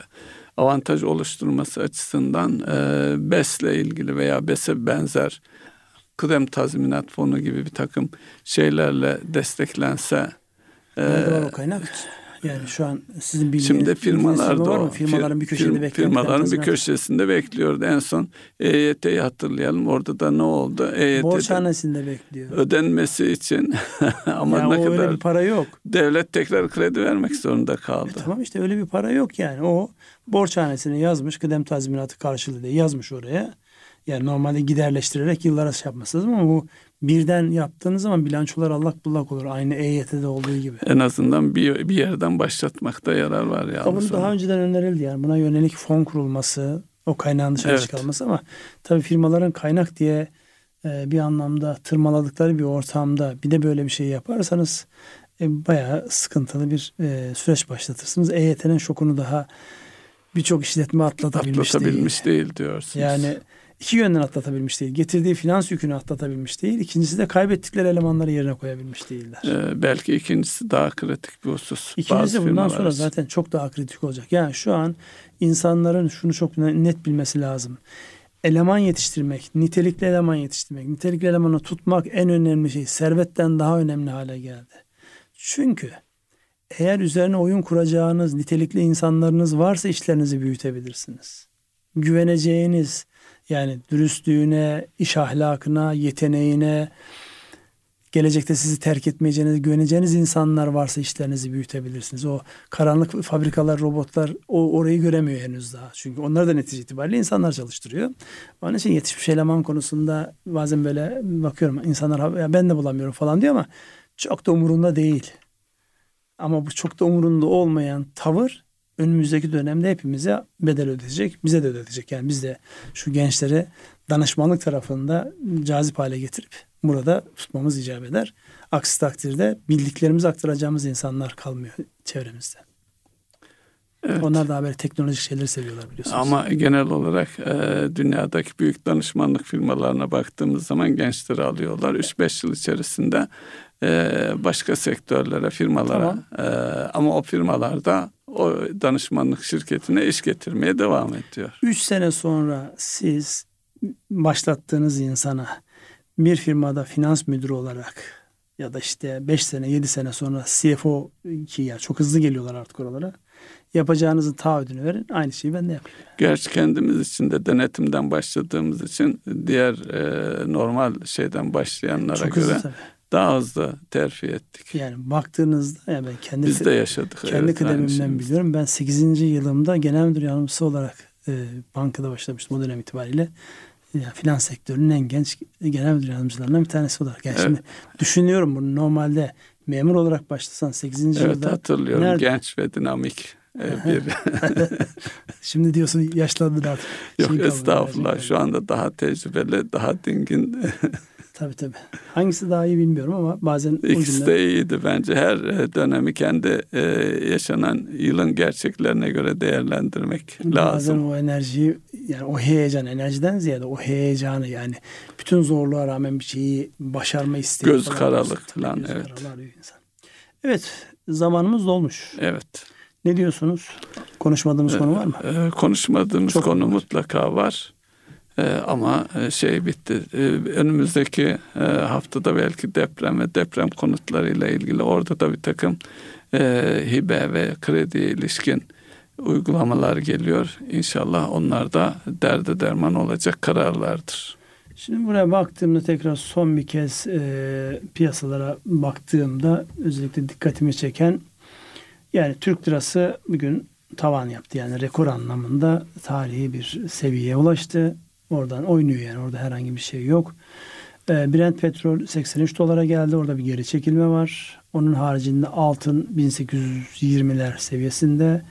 avantaj oluşturması açısından e, BES'le ilgili veya BES'e benzer kıdem tazminat fonu gibi bir takım şeylerle desteklense e, o kaynak? Yani şu an sizin bildiğiniz Şimdi bildiğiniz firmalar firma da var mı? Firmaların bir fir- bekleyen Firmaların bir köşesinde bekliyordu. En son EYT'yi hatırlayalım. Orada da ne oldu? EYT'de Borçhanesinde bekliyor. ödenmesi için ama yani ne o öyle kadar bir para yok. devlet tekrar kredi vermek zorunda kaldı. E tamam işte öyle bir para yok yani. O borçhanesine yazmış kıdem tazminatı karşılığı diye yazmış oraya. Yani normalde giderleştirerek yıllara şey yapması lazım ama bu birden yaptığınız zaman bilançolar allak bullak olur. Aynı EYT'de olduğu gibi. En azından bir, bir yerden başlatmakta yarar var ya. Bunu daha önceden önerildi yani. Buna yönelik fon kurulması, o kaynağın dışarı Evet. çıkarılması ama tabii firmaların kaynak diye e, bir anlamda tırmaladıkları bir ortamda bir de böyle bir şey yaparsanız e, bayağı sıkıntılı bir e, süreç başlatırsınız. EYT'nin şokunu daha birçok işletme atlatabilmiş, atlatabilmiş değil. değil, diyorsunuz. Yani iki yönden atlatabilmiş değil. Getirdiği finans yükünü atlatabilmiş değil. İkincisi de kaybettikleri elemanları yerine koyabilmiş değiller. Ee, belki ikincisi daha kritik bir husus. İkincisi Bazı bundan sonra için. zaten çok daha kritik olacak. Yani şu an insanların şunu çok net bilmesi lazım. Eleman yetiştirmek, nitelikli eleman yetiştirmek, nitelikli elemanı tutmak en önemli şey. Servetten daha önemli hale geldi. Çünkü eğer üzerine oyun kuracağınız nitelikli insanlarınız varsa işlerinizi büyütebilirsiniz. Güveneceğiniz yani dürüstlüğüne, iş ahlakına, yeteneğine, gelecekte sizi terk etmeyeceğinize güveneceğiniz insanlar varsa işlerinizi büyütebilirsiniz. O karanlık fabrikalar, robotlar o orayı göremiyor henüz daha. Çünkü onlar da netice itibariyle insanlar çalıştırıyor. Onun için yetişmiş eleman konusunda bazen böyle bakıyorum insanlar ya ben de bulamıyorum falan diyor ama çok da umurunda değil. Ama bu çok da umurunda olmayan tavır önümüzdeki dönemde hepimize bedel ödetecek. Bize de ödetecek. Yani biz de şu gençleri danışmanlık tarafında cazip hale getirip burada tutmamız icap eder. Aksi takdirde bildiklerimizi aktaracağımız insanlar kalmıyor çevremizde. Evet. Onlar da böyle teknolojik şeyleri seviyorlar biliyorsunuz. Ama genel olarak e, dünyadaki büyük danışmanlık firmalarına baktığımız zaman gençleri alıyorlar. 3-5 yıl içerisinde e, başka sektörlere, firmalara e, ama o firmalarda o danışmanlık şirketine iş getirmeye devam ediyor. 3 sene sonra siz başlattığınız insana bir firmada finans müdürü olarak ya da işte 5 sene 7 sene sonra CFO ki ya çok hızlı geliyorlar artık oralara. Yapacağınızın taahhüdünü verin. Aynı şeyi ben de yapayım. Gerçi kendimiz için de denetimden başladığımız için diğer e, normal şeyden başlayanlara Çok göre hızlı tabii. daha hızlı terfi ettik. Yani baktığınızda yani ben kendi Biz de yaşadık. kendi evet, kıdemimden biliyorum. Ben 8. yılımda genel müdür yardımcısı olarak e, bankada başlamıştım o dönem itibariyle. Yani finans sektörünün en genç genel müdür yardımcılarından bir tanesi olarak. Yani Evet. şimdi düşünüyorum bunu normalde memur olarak başlasan 8. Evet yılda hatırlıyorum. nerede- Genç ve dinamik bir şimdi diyorsun yaşlandın artık. Yok Şey estağfurullah şu anda daha tecrübeli, daha dingin. Tabii tabii. Hangisi daha iyi bilmiyorum ama bazen İkisi de iyiydi bence. Her e, dönemi kendi e, yaşanan yılın gerçeklerine göre değerlendirmek Bazen lazım. o enerjiyi yani o heyecan enerjiden ziyade o heyecanı yani bütün zorluğa rağmen bir şeyi başarma isteği Göz falan karalık. Tabii falan, göz evet. insan. Evet zamanımız dolmuş. Evet. Ne diyorsunuz? Konuşmadığımız konu var mı? E, konuşmadığımız Çok konu var. mutlaka var. E, ama şey bitti. E, önümüzdeki e, haftada belki deprem ve deprem konutlarıyla ilgili orada da bir takım e, hibe ve krediye ilişkin uygulamalar geliyor. İnşallah onlar da derde derman olacak kararlardır. Şimdi buraya baktığımda tekrar son bir kez e, piyasalara baktığımda özellikle dikkatimi çeken yani Türk lirası bugün tavan yaptı. Yani rekor anlamında tarihi bir seviyeye ulaştı. Oradan oynuyor yani orada herhangi bir şey yok. E, Brent petrol 83 dolara geldi. Orada bir geri çekilme var. Onun haricinde altın 1820'ler seviyesinde.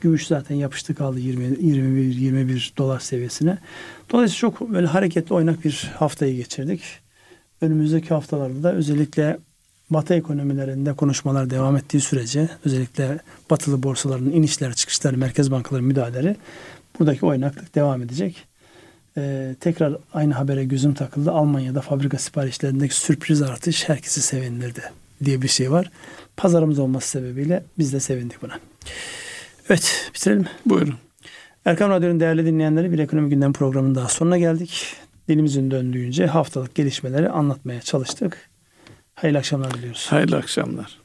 Gümüş zaten yapıştı kaldı 20 21 21 dolar seviyesine. Dolayısıyla çok böyle hareketli oynak bir haftayı geçirdik. Önümüzdeki haftalarda da özellikle Batı ekonomilerinde konuşmalar devam ettiği sürece özellikle batılı borsaların inişler çıkışları, merkez bankaların müdahaleleri buradaki oynaklık devam edecek. Ee, tekrar aynı habere gözüm takıldı. Almanya'da fabrika siparişlerindeki sürpriz artış herkesi sevindirdi diye bir şey var. Pazarımız olması sebebiyle biz de sevindik buna. Evet bitirelim. Buyurun. Erkam Radyo'nun değerli dinleyenleri bir ekonomi gündem programının daha sonuna geldik. Dilimizin döndüğünce haftalık gelişmeleri anlatmaya çalıştık. Hayırlı akşamlar diliyoruz. Hayırlı akşamlar.